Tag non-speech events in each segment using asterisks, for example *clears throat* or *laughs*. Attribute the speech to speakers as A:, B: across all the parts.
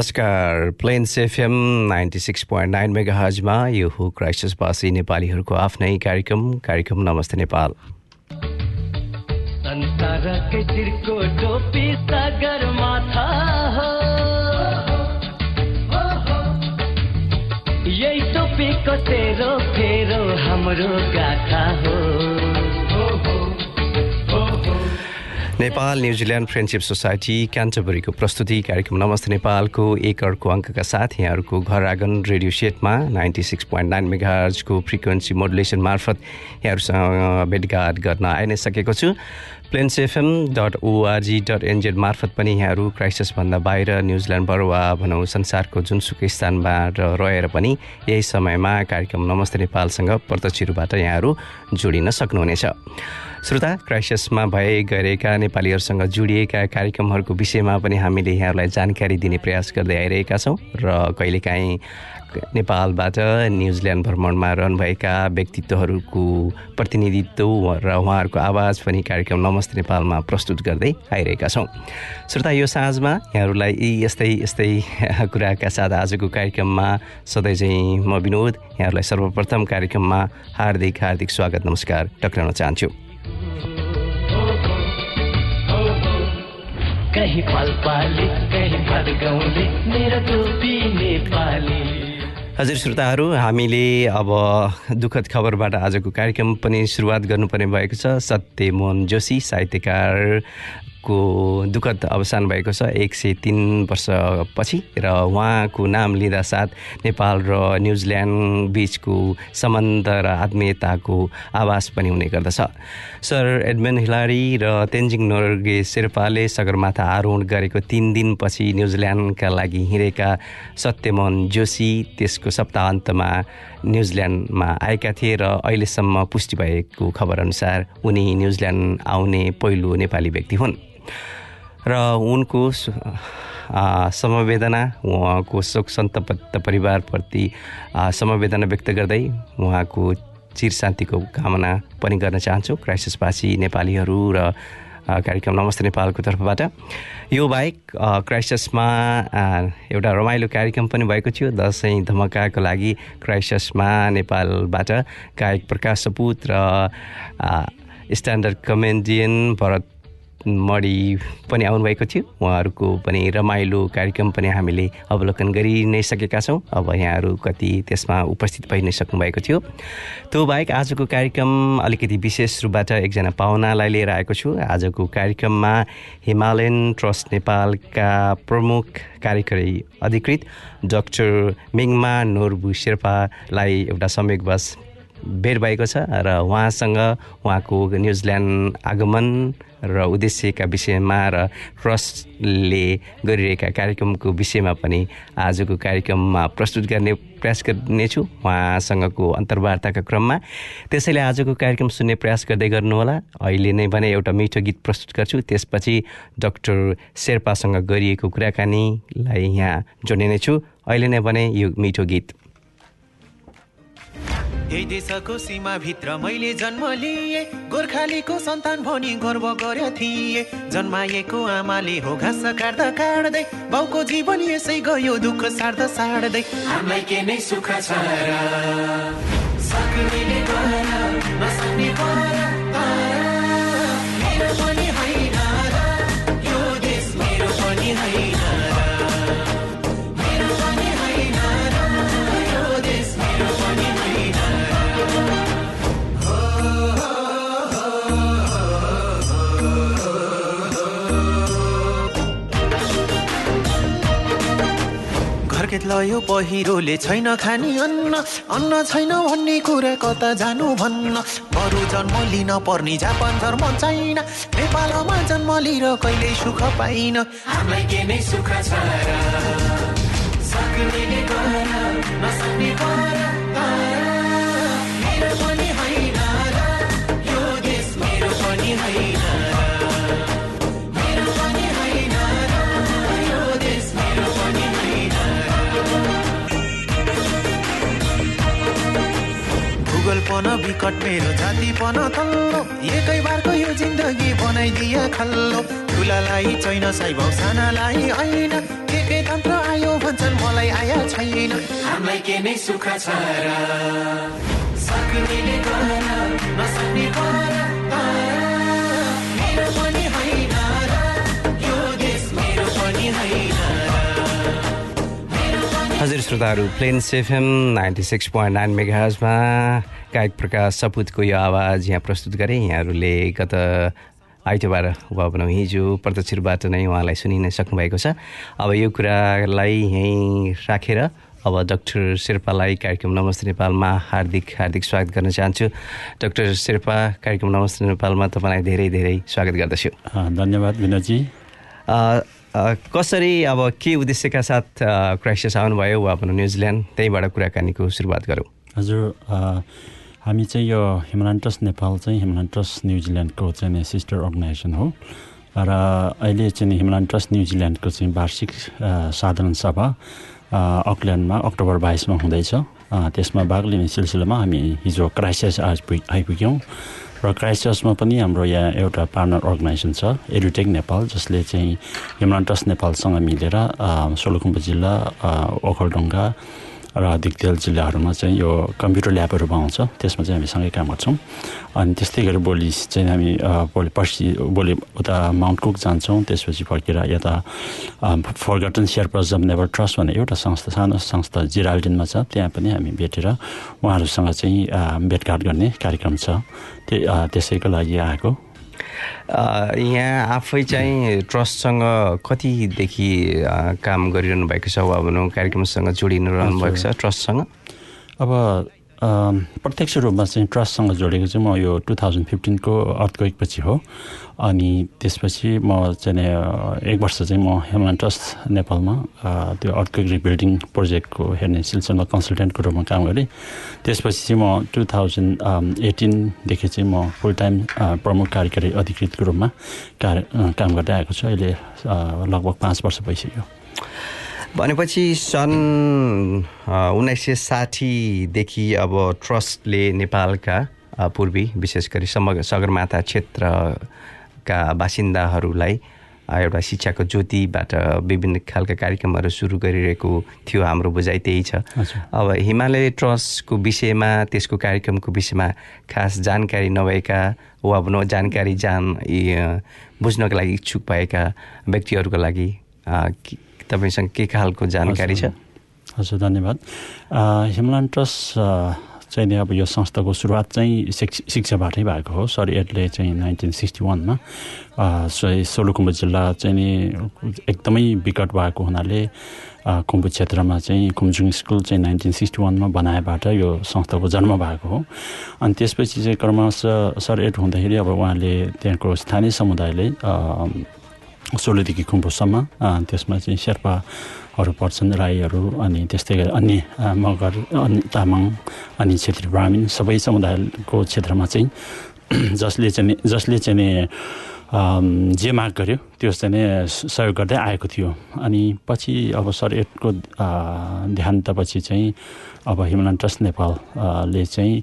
A: नमस्कार। Plains FM ninety six point nine mega हजमा यो हो क्राइसिसवासी नेपालीहरूको आफ्नै कार्यक्रम। कार्यक्रम नमस्ते नेपाल।
B: यही टोपीको तेरो फेरो हाम्रो गाथा हो।
A: Nepal New Zealand friendship society क्यान्टबरीको प्रस्तुति कार्यक्रम। नमस्ते नेपालको एक अर्को अङ्कका साथ यहाँहरूको घर आँगन रेडियो सेटमा नाइन्टी सिक्स पोइन्ट नाइन मेगाजको फ्रिक्वेन्सी मोडुलेसन मार्फत यहाँहरूसँग भेटघाट गर्न आइ नै सकेको छु Plains FM dot O R G dot NZ मार्फत पनि यहाँहरू क्राइसिसभन्दा बाहिर न्युजिल्यान्डबाट वा भनौँ संसारको जुनसुकै स्थानबाट रहेर पनि यही समयमा कार्यक्रम नमस्ते नेपालसँग प्रत्यक्ष रूपबाट यहाँहरू जोडिन सक्नुहुनेछ। श्रोता क्राइसिसमा भए गरेका नेपालीहरूसँग जोडिएका कार्यक्रमहरूको विषयमा पनि हामीले यहाँहरूलाई जानकारी दिने प्रयास गर्दै आइरहेका छौँ र कहिलेकाहीँ नेपालबाट न्युजिल्यान्ड भ्रमणमा रहनुभएका व्यक्तित्वहरूको प्रतिनिधित्व र उहाँहरूको आवाज पनि कार्यक्रम नमस्ते नेपालमा प्रस्तुत गर्दै आइरहेका छौँ। श्रोता यो साँझमा यहाँहरूलाई यी यस्तै यस्तै *laughs* कुराका साथ आजको कार्यक्रममा सधैँ चाहिँ म विनोद यहाँहरूलाई सर्वप्रथम कार्यक्रममा हार्दिक हार्दिक स्वागत नमस्कार टक्राउन चाहन्छु।
B: कहीँ पालपाली कहीँ मेरो टोपी नेपाली
A: हजुर श्रोताहरू हामीले अब दुःखद खबरबाट आजको कार्यक्रम पनि सुरुवात गर्नुपर्ने भएको छ। सत्यमोहन जोशी साहित्यकार को दुःखद अवसान भएको छ। एक सय तिन वर्षपछि र उहाँको नाम लिँदा साथ नेपाल र न्युजिल्यान्ड बिचको सम्बन्ध र आत्मीयताको आवास पनि हुने गर्दछ। सर एडमिन हिलारी र तेन्जिङ नोर्गे शेर्पाले सगरमाथा आरोहण गरेको तिन दिनपछि न्युजिल्यान्डका लागि हिँडेका सत्यमोहन जोशी त्यसको सप्ताहन्तमा न्युजिल्यान्डमा आएका थिए र अहिलेसम्म पुष्टि भएको खबरअनुसार उनी न्युजिल्यान्ड आउने पहिलो नेपाली व्यक्ति हुन्। र उनको समवेदना उहाँको शोक सन्तप्त परिवारप्रति समवेदना व्यक्त गर्दै उहाँको चिर शान्तिको कामना पनि गर्न चाहन्छु। क्राइसिसवासी नेपालीहरू र कार्यक्रम नमस्ते नेपालको तर्फबाट। यो बाहेक क्राइसिसमा एउटा रमाइलो कार्यक्रम पनि भएको थियो। दसैँ धमकाको लागि क्राइसिसमा नेपालबाट गायक प्रकाश सपुत र स्ट्यान्डर्ड कमेडियन भरत मडी पनि आउनुभएको थियो। उहाँहरूको पनि रमाइलो कार्यक्रम पनि हामीले अवलोकन गरि नै सकेका छौँ। अब यहाँहरू कति त्यसमा उपस्थित भइ नै सक्नुभएको थियो। त्यो बाहेक आजको कार्यक्रम अलिकति विशेष रूपबाट एकजना पाहुनालाई लिएर आएको छु। आजको कार्यक्रममा हिमालयन ट्रस्ट नेपालका प्रमुख कार्यकारी अधिकृत डाक्टर मिङमा नोर्बु शेर्पालाई एउटा संयोगवश भेट भएको छ र उहाँसँग उहाँको न्युजिल्यान्ड आगमन र उद्देश्यका विषयमा र ट्रस्टले गरिरहेका कार्यक्रमको विषयमा पनि आजको कार्यक्रममा प्रस्तुत गर्ने प्रयास गर्नेछु उहाँसँगको अन्तर्वार्ताका क्रममा। त्यसैले आजको कार्यक्रम सुन्ने प्रयास गर्दै गर्नुहोला। अहिले नै भने एउटा मिठो गीत प्रस्तुत गर्छु। त्यसपछि डाक्टर शेर्पासँग गरिएको कुराकानीलाई यहाँ जोड्ने छु अहिले नै भने यो मिठो गीत।
C: यही देशको सीमाभित्र मैले जन्म लिएँ। गोर्खालीको सन्तान भनी गर्व गर्यो थिएँ। जन्माएको आमाले हो घाँस काट्दा काट्दै बाउको जीवन यसै गयो दुःख सार्दा सार्दै। हामीलाई के नै सुख छ गर गर पनि यो देश मेरो पनि लयो पहिरोले छैन खाने अन्न। अन्न छैन भन्ने कुरा कता जानु भन्न? बरु जन्म लिन पर्ने जापान धर्म छैन। नेपालमा जन्म लिएर कहिल्यै सुख पाइन? सुख छ भूगोलपन विकट मेरो जातिपन तल्लो। एकै बारको यो जिन्दगी बनाइदिए खल्लो। ठुलालाई छैन साइबाउ सानालाई होइन। के के तन्त्र आयो भन्छन् मलाई आया छैन। हामीलाई के नै सुख छ र। सक्नेले गर नसक्ने
A: हजुर श्रोताहरू Plains FM ninety six point nine मेगाजमा गायक प्रकाश सपुतको यो आवाज यहाँ प्रस्तुत गरेँ। यहाँहरूले गत आइतबार वा भनौँ हिजो प्रत्यक्ष रूपबाट नै उहाँलाई सुनि नै सक्नुभएको छ। अब यो कुरालाई यहीँ राखेर अब डाक्टर शेर्पालाई कार्यक्रम नमस्ते नेपालमा हार्दिक हार्दिक स्वागत गर्न चाहन्छु। डाक्टर शेर्पा कार्यक्रम नमस्ते नेपालमा तपाईँलाई धेरै धेरै स्वागत गर्दछु।
D: धन्यवाद विनोदजी।
A: कसरी अब के उद्देश्यका साथ क्राइसिस आउनुभयो? वा भनौँ न्युजिल्यान्ड त्यहीँबाट कुराकानीको सुरुवात गरौँ।
D: हजुर हामी चाहिँ यो हिमालयन ट्रस्ट नेपाल चाहिँ हिमालयन ट्रस्ट न्युजिल्यान्डको चाहिँ सिस्टर अर्गनाइजेसन हो। र अहिले चाहिँ हिमालयन ट्रस्ट न्युजिल्यान्डको चाहिँ वार्षिक साधारण सभा अकल्यान्डमा अक्टोबर बाइसमा हुँदैछ। त्यसमा भाग लिने सिलसिलामा हामी हिजो क्राइसिस आइपुग आइपुग्यौँ। र क्राइस्टचर्चमा पनि हाम्रो यहाँ एउटा पार्टनर अर्गनाइजेसन छ एडुटेक नेपाल जसले चाहिँ हिमालयन ट्रस्ट नेपालसँग मिलेर सोलुखुम्बु जिल्ला ओखलढुङ्गा र दिगदेल जिल्लाहरूमा चाहिँ यो कम्प्युटर ल्याबहरू बनाउँछ। त्यसमा चाहिँ हामी सँगै काम गर्छौँ। अनि त्यस्तै गरी भोलि चाहिँ हामी भोलि पर्सि भोलि उता माउन्ट कुक जान्छौँ। त्यसपछि फर्केर यता forgotten Sherpas of Nepal trust भन्ने एउटा संस्था सानो संस्था जिराल्डिनमा छ। त्यहाँ पनि हामी भेटेर उहाँहरूसँग चाहिँ भेटघाट गर्ने कार्यक्रम छ। त्यो अ, त्यसैको लागि आएको।
A: यहाँ आफै चाहिँ ट्रस्टसँग कतिदेखि काम गरिरहनु भएको छ वा भनौँ कार्यक्रमसँग जोडिनु रहनु भएको छ ट्रस्टसँग?
D: अब प्रत्यक्ष रूपमा चाहिँ ट्रस्टसँग जोडेको चाहिँ म यो टु थाउजन्ड फिफ्टिनको अर्थक्वेक पछि हो। अनि त्यसपछि म चाहिँ एक वर्ष चाहिँ म हिमालयन ट्रस्ट नेपालमा त्यो अर्थक्वेक रिबिल्डिङ प्रोजेक्टको हेर्ने सिलसिलामा कन्सल्टेन्टको रूपमा काम गरेँ। त्यसपछि चाहिँ म टु थाउजन्ड एटिनदेखि चाहिँ म फुल टाइम प्रमुख कार्यकारी अधिकृतको रूपमा कार्य काम गर्दै आएको छु। अहिले लगभग पाँच वर्ष भइसक्यो।
A: भनेपछि सन् उन्नाइस सय साठीदेखि अब ट्रस्टले नेपालका पूर्वी विशेष गरी समग्र सगरमाथा क्षेत्रका बासिन्दाहरूलाई एउटा शिक्षाको ज्योतिबाट विभिन्न खालका कार्यक्रमहरू सुरु गरिरहेको थियो हाम्रो बुझाइ त्यही छ। अब हिमालय ट्रस्टको विषयमा त्यसको कार्यक्रमको विषयमा खास जानकारी नभएका वा भनौँ जानकारी जान बुझ्नको लागि इच्छुक भएका व्यक्तिहरूको लागि के- तपाईँसँग के खालको जानकारी छ?
D: हजुर। धन्यवाद। हिमालयन ट्रस्ट चाहिँ नि अब यो संस्थाको सुरुवात चाहिँ शिक्ष शिक्षाबाटै भएको हो। सरी एडले चाहिँ नाइन्टिन सिक्सटी वानमा सोलुखुम्बु जिल्ला चाहिँ नि एकदमै विकट भएको हुनाले कुम्बु क्षेत्रमा चाहिँ कुम्जुङ स्कुल चाहिँ नाइन्टिन सिक्सटी वानमा बनाएबाट यो संस्थाको जन्म भएको हो। अनि त्यसपछि चाहिँ क्रमशः सर एड हुँदाखेरि अब उहाँले त्यहाँको स्थानीय समुदायले सोलोदेखि खुम्बुसम्म अ, त्यसमा चाहिँ शेर्पाहरू पर्छन् राईहरू अनि त्यस्तै गरी अन्य मगर अनि तामाङ अनि क्षेत्री ब्राह्मण सबै समुदायको क्षेत्रमा चाहिँ *clears throat* जसले चाहिँ जसले चाहिँ जे माग गर्यो त्यो चाहिँ सहयोग गर्दै आएको थियो। अनि पछि अब सर अ, देहान्तपछि चाहिँ अब हिमालयन ट्रस्ट नेपालले चाहिँ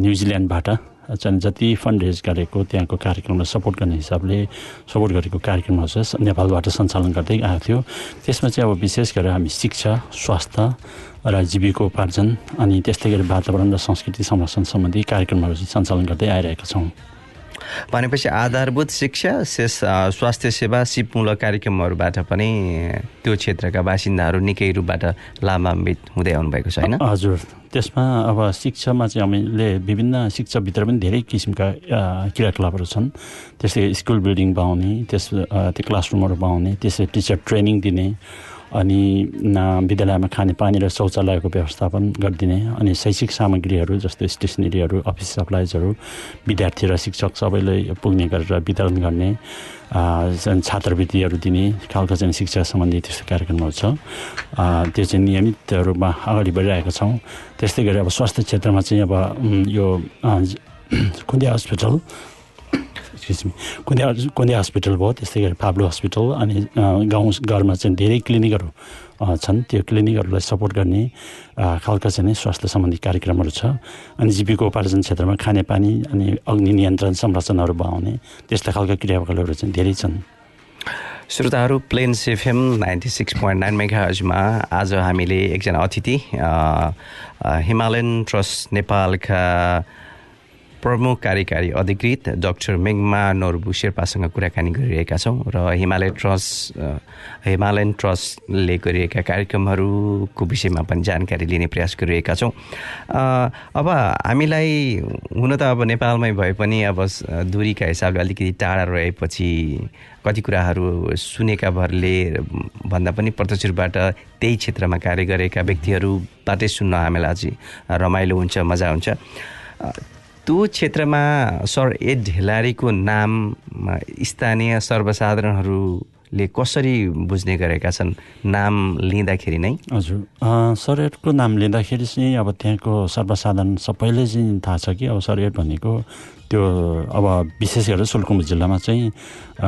D: न्युजिल्यान्डबाट चाहिँ जति फन्ड रेज गरेको त्यहाँको कार्यक्रमलाई सपोर्ट गर्ने हिसाबले सपोर्ट गरेको कार्यक्रमहरू चाहिँ नेपालबाट सञ्चालन गर्दै आएको थियो। त्यसमा चाहिँ अब विशेष गरेर हामी शिक्षा स्वास्थ्य र जीविकोपार्जन अनि त्यस्तै गरी वातावरण र संस्कृति संरक्षण सम्बन्धी कार्यक्रमहरू चाहिँ सञ्चालन गर्दै आइरहेका छौँ।
A: भनेपछि आधारभूत शिक्षा शेष स्वास्थ्य सेवा सिपमूलक कार्यक्रमहरूबाट पनि त्यो क्षेत्रका बासिन्दाहरू निकै रूपबाट लाभान्वित हुँदै आउनुभएको छ होइन?
D: हजुर। त्यसमा अब शिक्षामा चाहिँ हामीले विभिन्न शिक्षाभित्र पनि धेरै किसिमका क्रियाकलापहरू छन्। त्यस्तै स्कुल बिल्डिङ बनाउने त्यस त्यो क्लासरुमहरू बनाउने त्यसै टिचर ट्रेनिङ दिने अनि विद्यालयमा खानेपानी र शौचालयको व्यवस्थापन गरिदिने अनि शैक्षिक सामग्रीहरू जस्तै स्टेसनरीहरू अफिस सप्लाइजहरू विद्यार्थी र शिक्षक सबैलाई पुग्ने गरेर वितरण गर्ने छात्रवृत्तिहरू दिने खालको चाहिँ शिक्षा सम्बन्धी त्यस्तो कार्यक्रमहरू छ त्यो चाहिँ नियमित रूपमा अगाडि बढिरहेका छौँ त्यस्तै गरी अब स्वास्थ्य क्षेत्रमा चाहिँ अब यो कुन्दिया हस्पिटल कुन्दिया कुन्दिया हस्पिटल भयो त्यस्तै गरी पाब्लो हस्पिटल अनि गाउँ घरमा चाहिँ धेरै क्लिनिकहरू छन्। त्यो क्लिनिकहरूलाई सपोर्ट गर्ने खालका चाहिँ स्वास्थ्य सम्बन्धी कार्यक्रमहरू छ। अनि जीविकोपार्जन क्षेत्रमा खानेपानी अनि अग्नि नियन्त्रण संरचनाहरू बनाउने त्यस्ता खालका क्रियाकलापहरू चाहिँ धेरै छन्।
A: श्रोताहरू Plains FM ninety six point nine मेगाजमा आज हामीले एकजना अतिथि हिमालयन ट्रस्ट नेपालका प्रमुख कार्यकारी अधिकृत डाक्टर मेङमा नोर्बु शेर्पासँग कुराकानी गरिरहेका छौँ र हिमालय ट्रस्ट हिमालयन ट्रस्टले गरिएका कार्यक्रमहरूको विषयमा पनि जानकारी लिने प्रयास गरिरहेका छौँ। अब हामीलाई हुन त अब नेपालमै भए पनि अब दूरीका हिसाबले अलिकति टाढा रहेपछि कति कुराहरू सुनेका भरले भन्दा पनि प्रत्यक्ष रूपबाट त्यही क्षेत्रमा कार्य गरेका व्यक्तिहरूबाटै सुन्न हामीलाई अझै रमाइलो हुन्छ मजा हुन्छ। त्यो क्षेत्रमा सर एड ढेलारीको नाम स्थानीय सर्वसाधारणहरूले कसरी बुझ्ने गरेका छन्? नाम लिँदाखेरि नै।
D: हजुर। अ, सरेटको नाम लिँदाखेरि चाहिँ अब त्यहाँको सर्वसाधारण सबैले चाहिँ थाहा छ कि अब सरेट भनेको त्यो अब विशेष गरेर सोलुखुम्बु जिल्लामा चाहिँ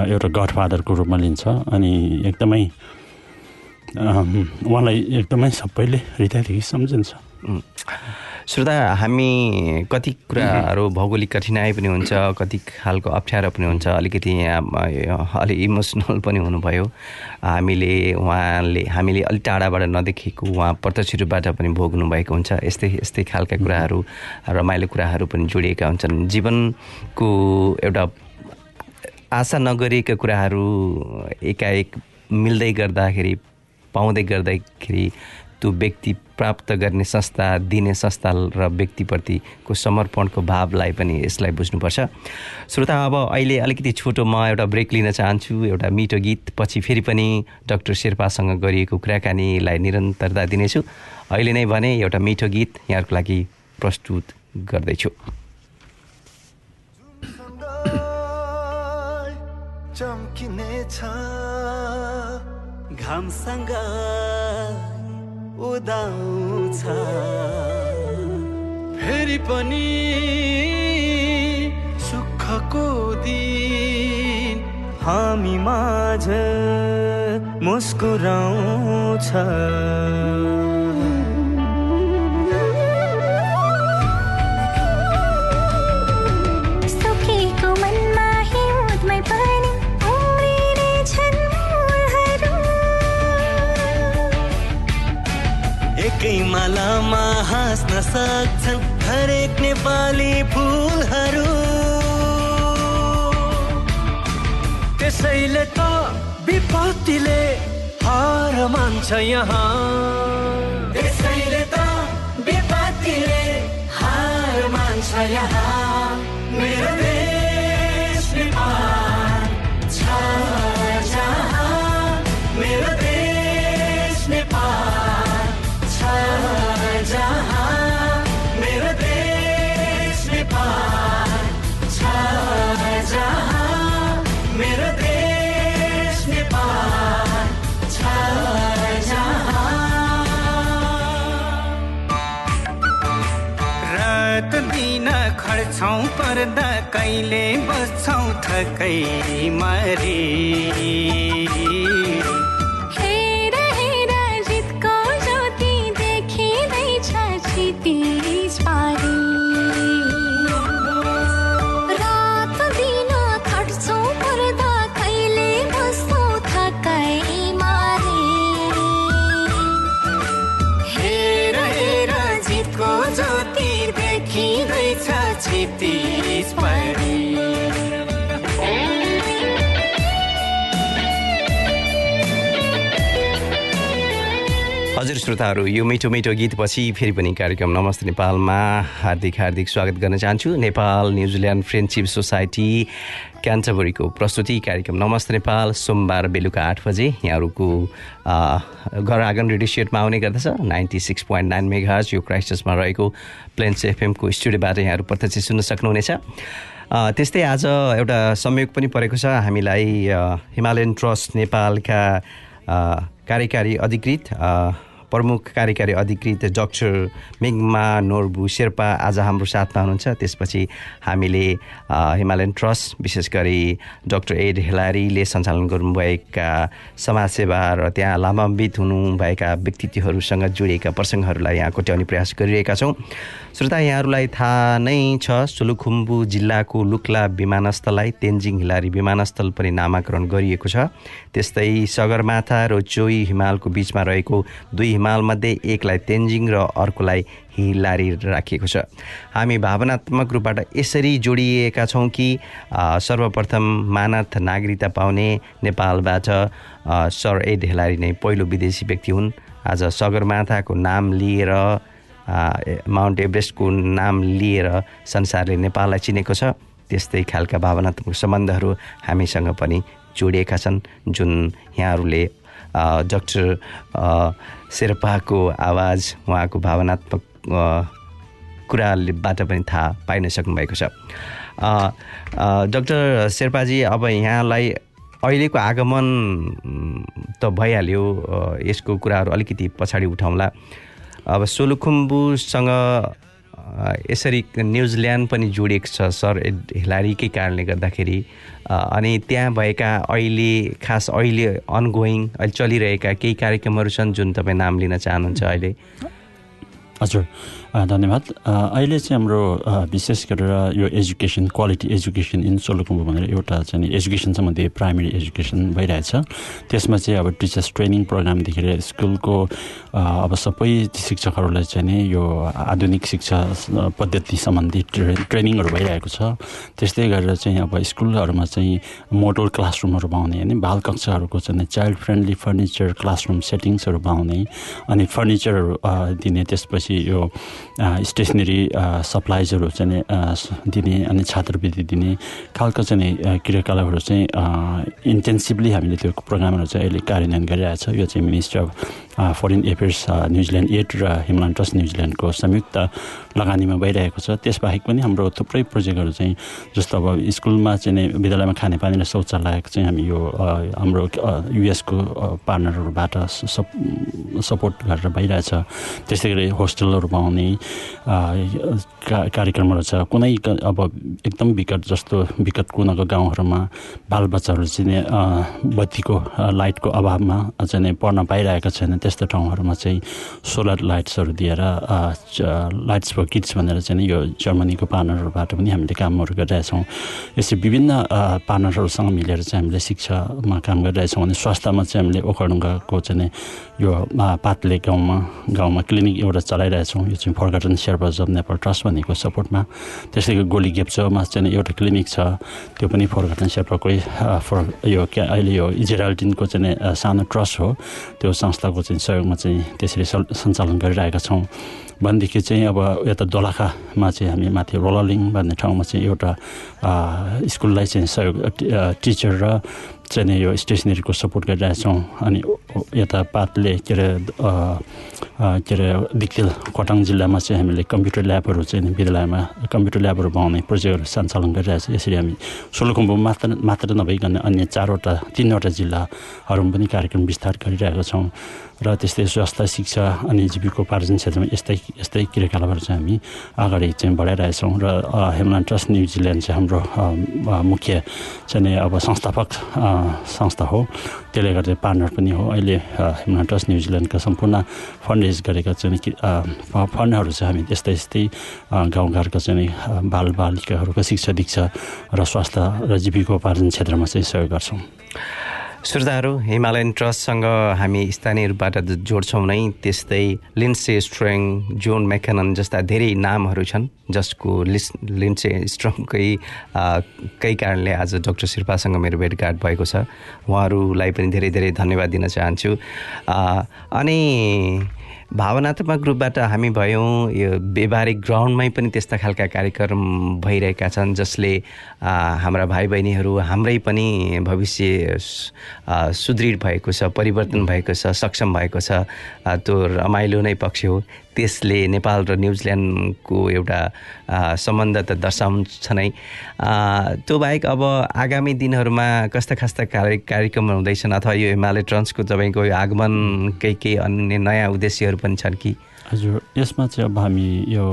D: एउटा गडफादरको रूपमा लिन्छ। अनि एकदमै उहाँलाई एकदमै सबैले हृदयदेखि सम्झिन्छ.
A: श्रोता हामी कति कुराहरू भौगोलिक कठिनाइ पनि हुन्छ कति खालको अप्ठ्यारो पनि हुन्छ अलिकति यहाँ अलि इमोसनल पनि हुनुभयो। हामीले उहाँले हामीले अलिक टाढाबाट नदेखेको उहाँ प्रत्यक्ष रूपबाट पनि भोग्नु भएको हुन्छ। यस्तै यस्तै खालका कुराहरू रमाइलो कुराहरू पनि जोडिएका हुन्छन्। जीवनको एउटा आशा नगरेका कुराहरू एकाएक मिल्दै गर्दाखेरि पाउँदै गर्दाखेरि त्यो व्यक्ति प्राप्त गर्ने संस्था दिने संस्था र व्यक्तिप्रतिको समर्पणको भावलाई पनि यसलाई बुझ्नुपर्छ। श्रोता अब अहिले अलिकति छोटो म एउटा ब्रेक लिन चाहन्छु एउटा मिठो गीत पछि फेरि पनि डाक्टर शेर्पासँग गरिएको कुराकानीलाई निरन्तरता दिनेछु। अहिले नै भने एउटा मिठो गीत यहाँहरूको लागि प्रस्तुत गर्दैछु।
B: घामसँग उदाउँछ। फेरि पनि सुखको दिन हामी माझ मुस्कुराउँछ। मालामा हाँस्न सक्छन् हरेक नेपाली फुलहरू। त्यसैले त विपत्तिले हार मान्छ यहाँ। त्यसैले त विपत्तिले हार मान्छ यहाँ। खड्छौँ पर्दा कहिले बस्छौँ थकै मरी।
A: हजुर श्रोताहरू यो मिठो मिठो गीतपछि फेरि पनि कार्यक्रम नमस्ते नेपालमा। हार्दिक हार्दिक स्वागत गर्न चाहन्छु। Nepal New Zealand friendship society क्यान्टबरीको प्रस्तुति कार्यक्रम। नमस्ते नेपाल सोमबार बेलुका आठ बजे। यहाँहरूको घर आँगन रेडियो सेटमा आउने गर्दछ। Ninety six point nine megahertz यो क्राइस्टसमा रहेको प्लेन्स एफएमको स्टुडियोबाट यहाँहरू प्रत्यक्ष सुन्न सक्नुहुनेछ। त्यस्तै आज एउटा संयोग पनि परेको छ। हामीलाई हिमालयन ट्रस्ट नेपालका कार्यकारी अधिकृत प्रमुख कार्यकारी अधिकृत डाक्टर मिङमा नोर्बु शेर्पा आज हाम्रो साथमा हुनुहुन्छ। त्यसपछि हामीले हिमालयन ट्रस्ट विशेष गरी डाक्टर एड हेलारीले सञ्चालन गर्नुभएका समाजसेवा र त्यहाँ लाभान्वित हुनुभएका व्यक्तित्वहरूसँग जोडिएका प्रसङ्गहरूलाई यहाँ कोट्याउने प्रयास गरिरहेका छौँ। श्रोता यहाँहरूलाई थाहा नै छ सोलुखुम्बु जिल्लाको लुक्ला विमानस्थललाई तेन्जिङ हिलारी विमानस्थल पनि नामाकरण गरिएको छ। त्यस्तै सगरमाथा र चोई हिमालको बिचमा रहेको दुई हिमालमध्ये एकलाई तेन्जिङ र अर्कोलाई हिलारी राखिएको छ। हामी भावनात्मक रूपबाट यसरी जोडिएका छौँ कि सर्वप्रथम मानद नागरिकता पाउने नेपालबाट सर एड हिलारी नै पहिलो विदेशी व्यक्ति हुन्। आज सगरमाथाको नाम लिएर माउन्ट एभरेस्टको नाम लिएर संसारले नेपाललाई चिनेको छ। त्यस्तै खालका भावनात्मक सम्बन्धहरू हामीसँग पनि जोडिएका छन् जुन यहाँहरूले डाक्टर शेर्पाको आवाज उहाँको भावनात्मक कुराबाट पनि थाहा पाइन सक्नुभएको छ। डाक्टर शेर्पाजी अब यहाँलाई अहिलेको आगमन त भइहाल्यो। यसको कुराहरू अलिकति पछाडि उठाउँला। अब सोलुखुम्बुसँग यसरी न्युजिल्यान्ड पनि जोडिएको छ सर हिलारीकै कारणले गर्दाखेरि। अनि त्यहाँ भएका अहिले खास अहिले अनगोइङ अहिले चलिरहेका केही कार्यक्रमहरू छन् जुन तपाईँ नाम लिन चाहनुहुन्छ अहिले?
D: हजुर। धन्यवाद अहिले चाहिँ हाम्रो विशेष गरेर यो education quality education in Solukhumbu भनेर एउटा चाहिँ एजुकेसन सम्बन्धी प्राइमेरी एजुकेसन भइरहेछ त्यसमा चाहिँ अब टिचर्स ट्रेनिङ प्रोग्रामदेखि लिएर स्कुलको अब सबै शिक्षकहरूलाई चाहिँ नि यो आधुनिक शिक्षा पद्धति सम्बन्धी ट्रे ट्रेनिङहरू भइरहेको छ त्यस्तै गरेर चाहिँ अब स्कुलहरूमा चाहिँ मोडल क्लासरुमहरू पाउने होइन बाल कक्षाहरूको चाहिँ चाइल्ड फ्रेन्डली फर्निचर क्लासरुम सेटिङ्सहरू पाउने अनि फर्निचरहरू दिने त्यसपछि यो स्टेसनरी सप्लाइजहरू चाहिँ दिने अनि छात्रवृत्ति दिने खालको चाहिँ क्रियाकलापहरू चाहिँ इन्टेन्सिभली हामीले त्यो प्रोग्रामहरू चाहिँ अहिले कार्यान्वयन गरिरहेछ यो चाहिँ ministry of foreign affairs New Zealand aid र हिमलायन ट्रस्ट न्युजिल्यान्डको संयुक्त लगानीमा भइरहेको छ। त्यसबाहेक पनि हाम्रो थुप्रै प्रोजेक्टहरू चाहिँ जस्तो अब स्कुलमा चाहिँ विद्यालयमा खानेपानी र शौचालयको चाहिँ हामी यो हाम्रो युएसको पार्टनरहरूबाट सप सपोर्ट गरेर भइरहेछ। त्यस्तै गरी होस्टेलहरू पाउने कार्यक्रमहरू छ। कुनै अब एकदम विकट जस्तो विकट कुनाको गाउँहरूमा बालबच्चाहरू चाहिँ बत्तीको लाइटको अभावमा चाहिँ पढ्न पाइरहेका छैन त्यस्तो ठाउँहरूमा चाहिँ सोलर लाइट्सहरू दिएर लाइट्स फर किड्स भनेर चाहिँ यो जर्मनीको पार्टनरहरूबाट पनि हामीले कामहरू गरिरहेछौँ। यसरी विभिन्न अ, पार्टनरहरूसँग मिलेर चाहिँ हामीले शिक्षामा काम गरिरहेछौँ अनि स्वास्थ्यमा चाहिँ हामीले ओखडुङ्गाको चाहिँ यो पातले गाउँमा गाउँमा क्लिनिक एउटा चलाइरहेछौँ। यो चाहिँ फर्गटन शेर्पा जब नेपाल ट्रस्ट भनेको सपोर्टमा। त्यस्तै गरी गोली गेप्चोमा चाहिँ एउटा क्लिनिक छ। त्यो पनि फर्गटन शेर्पाकै फर यो क्या अहिले यो इजरायल्टिनको चाहिँ सानो ट्रस्ट हो। त्यो संस्थाको चाहिँ सहयोगमा चाहिँ त्यसरी सञ्चालन गरिरहेका छौँ। भनेदेखि चाहिँ अब यता दोलखामा चाहिँ हामी माथि रोललिङ भन्ने ठाउँमा चाहिँ एउटा स्कुललाई चाहिँ सहयोग टिचर र चाहिँ यो स्टेसनरीको सपोर्ट गरिरहेछौँ अनि यता पातले के अरे के अरे दिक्तेल खोटाङ जिल्लामा चाहिँ हामीले कम्प्युटर ल्याबहरू चाहिँ विद्यालयमा कम्प्युटर ल्याबहरू बनाउने प्रोजेक्टहरू सञ्चालन गरिरहेछ यसरी हामी सोलुखुम्बु मात्र मात्र नभइकन अन्य चारवटा तिनवटा जिल्लाहरूमा पनि कार्यक्रम विस्तार गरिरहेका छौँ। र त्यस्तै स्वास्थ्य शिक्षा अनि जीविकोपार्जन क्षेत्रमा यस्तै यस्तै क्रियाकलापहरू चाहिँ हामी अगाडि चाहिँ बढाइरहेछौँ र अ, हेमलान ट्रस्ट न्युजिल्यान्ड चाहिँ हाम्रो मुख्य चाहिँ अब संस्थापक संस्था हो। त्यसले गर्दा पार्टनर पनि हो। अहिले अ, हेमलान ट्रस्ट न्युजिल्यान्डका सम्पूर्ण फन्ड रेज गरेका चाहिँ फन्डहरू चाहिँ हामी त्यस्तै यस्तै गाउँघरका चाहिँ नि अ, बाल बालिकाहरूको शिक्षा दीक्षा र स्वास्थ्य र जीविकोपार्जन क्षेत्रमा चाहिँ सहयोग गर्छौँ।
A: श्रोताहरू हिमालयन ट्रस्टसँग हामी स्थानीय रूपबाट जोड्छौँ नै त्यस्तै लिन्से स्ट्रङ जोन मेकनन जस्ता धेरै नामहरू छन् जसको लिस लिन्से स्ट्रङकै कै कारणले आज डक्टर शिर्पासँग मेरो भेटघाट भएको छ। उहाँहरूलाई पनि धेरै धेरै धन्यवाद दिन चाहन्छु। अनि भावनात्मक रूपबाट हामी भयौँ यो व्यवहारिक ग्राउन्डमै पनि त्यस्ता खालका कार्यक्रम भइरहेका छन् जसले हाम्रा भाइ बहिनीहरू हाम्रै पनि भविष्य सुदृढ भएको छ परिवर्तन भएको छ सक्षम भएको छ। त्यो रमाइलो नै पक्ष हो। त्यसले नेपाल र न्युजिल्यान्डको एउटा सम्बन्ध त दर्शाउँछ नै त्यो बाहेक अब आगामी दिनहरूमा कस्ता कस्ता कार्य कार्यक्रमहरू हुँदैछन् अथवा यो हिमालय ट्रन्सको तपाईँको यो आगमन केही अन्य नयाँ उद्देश्यहरू पनि छन् कि?
D: हजुर यसमा चाहिँ अब हामी यो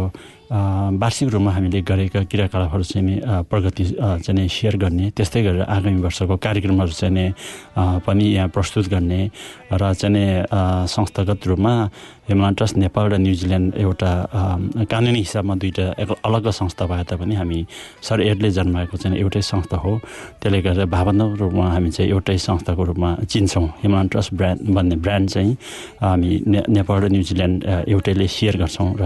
D: वार्षिक रूपमा हामीले गरेका क्रियाकलापहरू चाहिँ प्रगति चाहिँ नि सेयर गर्ने त्यस्तै गरेर आगामी वर्षको कार्यक्रमहरू चाहिँ नि पनि यहाँ प्रस्तुत गर्ने र चाहिँ नि संस्थागत रूपमा हिमालयन ट्रस्ट नेपाल र न्युजिल्यान्ड एउटा कानुनी हिसाबमा दुईवटा अलग संस्था भए तापनि हामी सर एडले जन्माएको चाहिँ एउटै संस्था हो। त्यसले गर्दा भावनात्मक रूपमा हामी चाहिँ एउटै संस्थाको रूपमा चिन्छौँ। हिमालयन ट्रस्ट ब्रान्ड भन्ने ब्रान्ड चाहिँ हामी ने नेपाल र न्युजिल्यान्ड एउटैले सेयर गर्छौँ र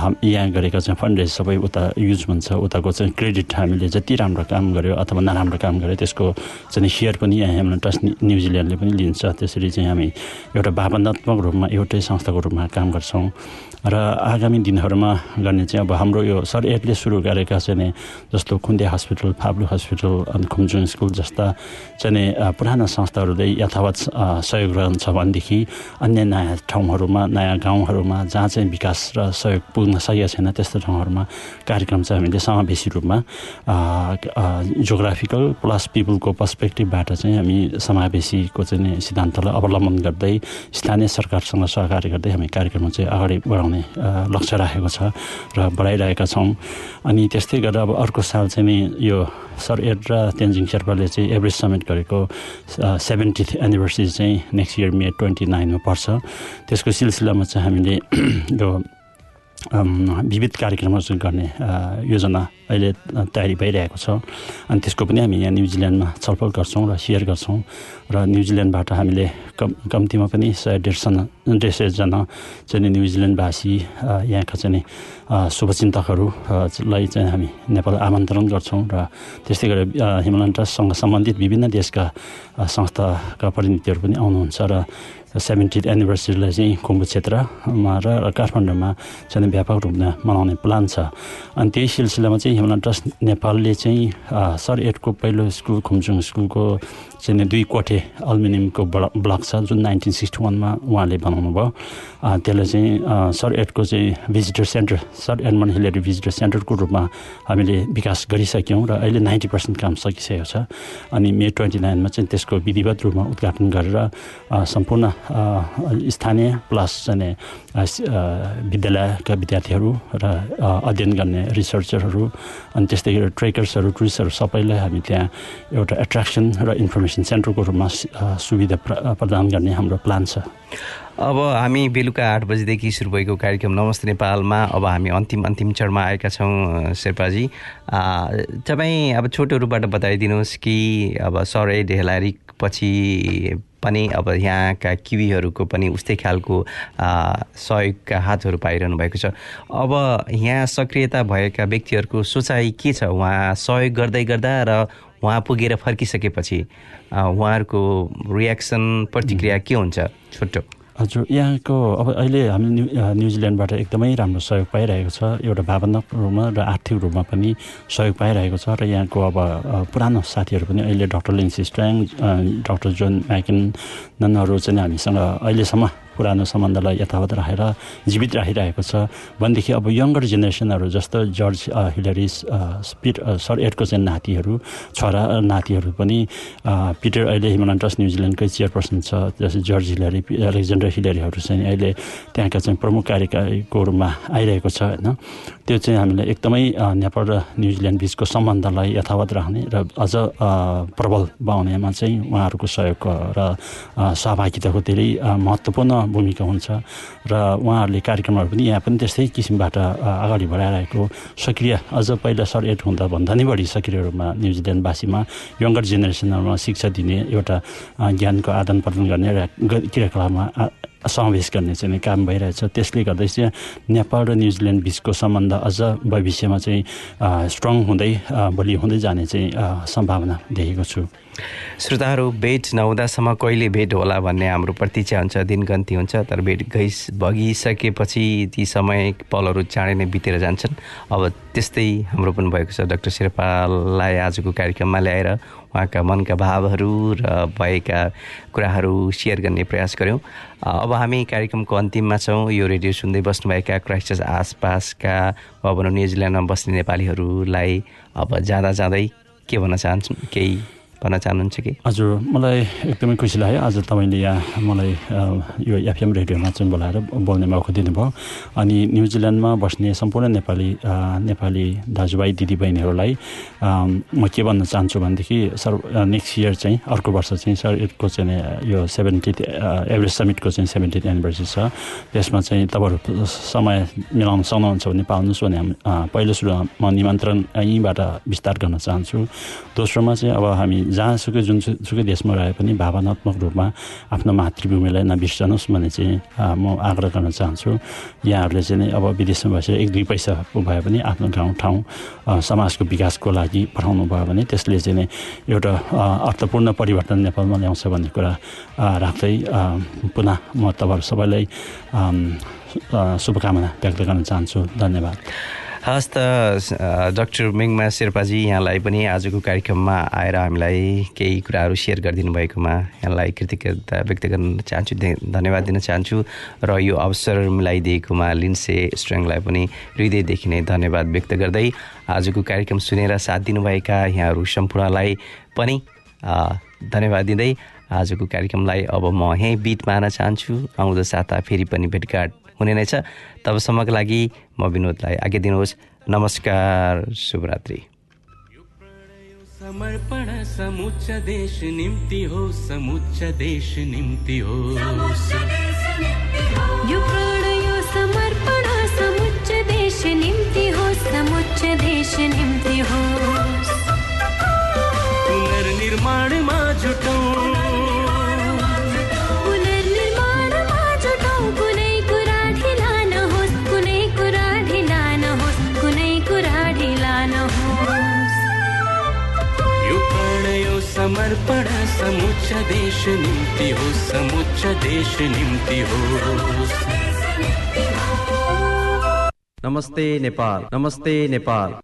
D: हाम यहाँ गरेका चाहिँ फन्ड रेज सबै उता युज हुन्छ। उताको चाहिँ क्रेडिट हामीले जति राम्रो काम गर्यो अथवा नराम्रो काम गर्यो त्यसको चाहिँ सेयर पनि यहाँ हिमालयन ट्रस्ट न्यु- न्युजिल्यान्डले पनि लिन्छ। त्यसरी चाहिँ हामी एउटा भावनात्मक रूपमा एउटै संस्थाको रूपमा काम गर्छौँ। र आगामी दिनहरूमा गर्ने चाहिँ अब हाम्रो यो सर एडले सुरु गरेका चाहिँ जस्तो खुन्दे हस्पिटल फाब्लु हस्पिटल अनि खुम्चुङ स्कुल जस्ता चाहिँ पुराना संस्थाहरूले यथावत सहयोग रहन्छ भनेदेखि अन्य नयाँ ठाउँहरूमा नयाँ गाउँहरूमा जहाँ चाहिँ विकास र सहयोग पुग्न सकेको छैन त्यस्तो ठाउँहरूमा कार्यक्रम चाहिँ हामीले समावेशी रूपमा जोग्राफिकल प्लस पिपुलको पर्सपेक्टिभबाट चाहिँ हामी समावेशीको चाहिँ सिद्धान्तलाई अवलम्बन गर्दै स्थानीय सरकारसँग सहकार्य गर्दै हामी कार्यक्रम चाहिँ अगाडि बढाउने अ, लक्ष्य राखेको छ र बढाइरहेका छौँ। अनि त्यस्तै गरेर अब अर्को साल चाहिँ नि यो सर एड र तेन्जिङ शेर्पाले चाहिँ एभरेस्ट समिट गरेको सेभेन्टिथ एनिभर्सरी चाहिँ नेक्स्ट इयर मे ट्वेन्टी नाइनमा पर्छ। त्यसको सिलसिलामा चाहिँ हामीले *clears throat* यो विविध कार्यक्रमहरू गर्ने योजना अहिले तयारी भइरहेको छ। अनि त्यसको पनि हामी यहाँ न्युजिल्यान्डमा छलफल गर्छौँ र सेयर गर्छौँ र न्युजिल्यान्डबाट हामीले कम कम्तीमा पनि सय डेढ सय डेढ सयजना चाहिँ नि न्युजिल्यान्डवासी अ, यहाँका चाहिँ नि अ, शुभचिन्तकहरू अ, लाई चाहिँ हामी नेपाल आमन्त्रण गर्छौँ र त्यस्तै गरेर हिमालयन ट्रस्टसँग सम्बन्धित विभिन्न देशका संस्थाका प्रतिनिधिहरू पनि आउनुहुन्छ र सेभेन्टिथ एनिभर्सरीलाई चाहिँ कुम्भ क्षेत्रमा र काठमाडौँमा चाहिँ व्यापक रूपमा मनाउने प्लान छ। अनि त्यही सिलसिलामा चाहिँ हिमालयन ट्रस्ट नेपालले चाहिँ सर एडको पहिलो स्कुल खुम्चुङ स्कुलको चाहिँ दुई कोठे अल्मिनियमको ब्लक ब्लक छ जुन नाइन्टिन सिक्सटी वानमा उहाँले बनाउनु भयो। त्यसलाई चाहिँ सर एडको चाहिँ visitor centre sir Edmund Hillary visitor सेन्टरको रूपमा हामीले विकास गरिसक्यौँ र अहिले नाइन्टी पर्सेन्ट काम सकिसकेको छ। अनि मे ट्वेन्टी नाइनमा चाहिँ त्यसको विधिवत रूपमा उद्घाटन गरेर सम्पूर्ण स्थानीय प्लस चाहिँ विद्यालयका विद्यार्थीहरू र अध्ययन गर्ने रिसर्चरहरू अनि त्यस्तै गरेर ट्रेकर्सहरू टुरिस्टहरू सबैलाई हामी त्यहाँ एउटा एट्र्याक्सन र इन्फर्मेसन सेन्टरको रूपमा सुविधा प्र प्रदान गर्ने हाम्रो प्लान छ।
A: अब हामी बेलुका आठ बजीदेखि सुरु भएको कार्यक्रम नमस्ते नेपालमा अब हामी अन्तिम अन्तिम चरणमा आएका छौँ शेर्पाजी। तपाईँ अब छोटो रूपबाट बताइदिनुहोस् कि अब सरै ढेलारी पछि पनि अब यहाँका किवीहरूको पनि उस्तै खालको सहयोगका हातहरू पाइरहनु भएको छ। अब यहाँ सक्रियता भएका व्यक्तिहरूको सोचाइ के छ? उहाँ सहयोग गर्दै गर्दा र उहाँ पुगेर फर्किसकेपछि उहाँहरूको रियाक्सन प्रतिक्रिया के हुन्छ? छोटो।
D: हजुर यहाँको अब अहिले हामी न्यु न्युजिल्यान्डबाट एकदमै राम्रो सहयोग पाइरहेको छ। एउटा भावनात्मक रूपमा र आर्थिक रूपमा पनि सहयोग पाइरहेको छ र यहाँको अब पुरानो साथीहरू पनि अहिले doctor Lindsay Stang doctor John म्याकिननहरू चाहिँ हामीसँग अहिलेसम्म पुरानो सम्बन्धलाई यथावत राखेर जीवित राखिरहेको छ। भनेदेखि अब यङ्गर जेनेरेसनहरू जस्तो जर्ज अ, पिट सर एडको चाहिँ नातिहरू छोरा नातिहरू पनि पिटर अहिले हिमालयन ट्रस्ट न्युजिल्यान्डकै चेयरपर्सन छ। जस्तै जर्ज हिलरी एलेक्जेन्डर हिलरीहरू चाहिँ अहिले त्यहाँका चाहिँ प्रमुख कार्यकारीको रूपमा आइरहेको छ होइन। त्यो चाहिँ हामीलाई एकदमै नेपाल र न्युजिल्यान्ड बिचको सम्बन्धलाई यथावत राख्ने र अझ प्रबल बनाउनेमा चाहिँ उहाँहरूको सहयोग र सहभागिताको धेरै महत्त्वपूर्ण भूमिका हुन्छ र उहाँहरूले कार्यक्रमहरू पनि यहाँ पनि त्यस्तै किसिमबाट अगाडि बढाइरहेको सक्रिय अझ पहिला सर एट हुँदा भन्दा नि बढी सक्रिय रूपमा न्युजिल्यान्डवासीमा यङ्गर जेनेरेसनहरूमा शिक्षा दिने एउटा ज्ञानको आदान प्रदान गर्ने ग- क्रियाकलापमा समावेश गर्ने चाहिँ काम भइरहेछ। त्यसले गर्दा चाहिँ नेपाल र न्युजिल्यान्ड बिचको सम्बन्ध अझ भविष्यमा चाहिँ स्ट्रङ हुँदै बलियो हुँदै जाने चाहिँ सम्भावना देखेको छु।
A: श्रोताहरू भेट नहुँदासम्म कहिले भेट होला भन्ने हाम्रो प्रतीक्षा हुन्छ दिनगन्ती हुन्छ तर भेट गइ भगिसकेपछि ती समय पलहरू चाँडै नै बितेर जान्छन्। अब त्यस्तै हाम्रो पनि भएको छ डाक्टर शेर्पालाई आजको कार्यक्रममा ल्याएर उहाँका मनका भावहरू र भएका कुराहरू सेयर गर्ने प्रयास गऱ्यौँ अब हामी कार्यक्रमको अन्तिममा छौँ। यो रेडियो सुन्दै बस्नुभएका क्राइस्टचर्च आसपासका वा भनौँ न्युजिल्यान्डमा बस्ने नेपालीहरूलाई अब जाँदा जाँदै के भन्न चाहन्छु केही भन्न चाहनुहुन्छ कि?
D: हजुर मलाई एकदमै खुसी लाग्यो। आज तपाईँले यहाँ मलाई यो एफएम रेडियोमा चाहिँ बोलाएर बोल्ने मौका दिनुभयो। अनि न्युजिल्यान्डमा बस्ने सम्पूर्ण नेपाली नेपाली दाजुभाइ दिदीबहिनीहरूलाई म के भन्न चाहन्छु भनेदेखि सर नेक्स्ट इयर चाहिँ अर्को वर्ष चाहिँ सर यसको चाहिँ यो सेभेन्टिथ एभरेस्ट समिटको चाहिँ सेभेन्टिथ एनिभर्सरी छ। त्यसमा चाहिँ तपाईँहरू समय मिलाउन सक्नुहुन्छ भने पाउनुहोस् भने हामी पहिलो सुरुमा म निमन्त्रण यहीँबाट विस्तार गर्न चाहन्छु। दोस्रोमा चाहिँ अब हामी जहाँसुकै जुनसुकै देशमा रहे पनि भावनात्मक रूपमा आफ्नो मातृभूमिलाई नबिर्सनुहोस् भन्ने चाहिँ म आग्रह गर्न चाहन्छु। यहाँहरूले चाहिँ नि अब विदेशमा बसेर एक दुई पैसा भए पनि आफ्नो गाउँ ठाउँ समाजको विकासको लागि पठाउनु भयो भने त्यसले चाहिँ नि एउटा अर्थपूर्ण परिवर्तन नेपालमा ल्याउँछ भन्ने कुरा राख्दै पुनः म तपाईँहरू सबैलाई शुभकामना व्यक्त गर्न चाहन्छु। धन्यवाद।
A: हस् त डाक्टर मिङमा शेर्पाजी यहाँलाई पनि आजको कार्यक्रममा आएर हामीलाई केही कुराहरू सेयर गरिदिनु भएकोमा यहाँलाई कृतज्ञता व्यक्त गर्न चाहन्छु धन्यवाद दिन चाहन्छु र यो अवसर मिलाइदिएकोमा लिन्से स्ट्रेङलाई पनि हृदयदेखि नै धन्यवाद व्यक्त गर्दै आजको कार्यक्रम सुनेर साथ दिनुभएका यहाँहरू सम्पूर्णलाई पनि धन्यवाद दिँदै आजको कार्यक्रमलाई अब म यहीँ बिट मार्न चाहन्छु। आउँदो साता फेरि पनि भेटघाट हुने नै छ। तबसम्मको लागि म विनोदलाई आज्ञा दिनुहोस्। नमस्कार शुभरात्रि।
B: समर्पण समुच्च देश निम्ति हो समुच्च देश निम्ति हो।
E: यो प्राण यो समर्पण समुच्च देश निम्ति हो समुच्च देश निम्ति हो।
B: पुनर्निर्माणमा जुटौँ। समर्पण समुच्च देश निम्ति हो समुच्च देश निम्ति हो।
F: नमस्ते नेपाल नमस्ते नेपाल।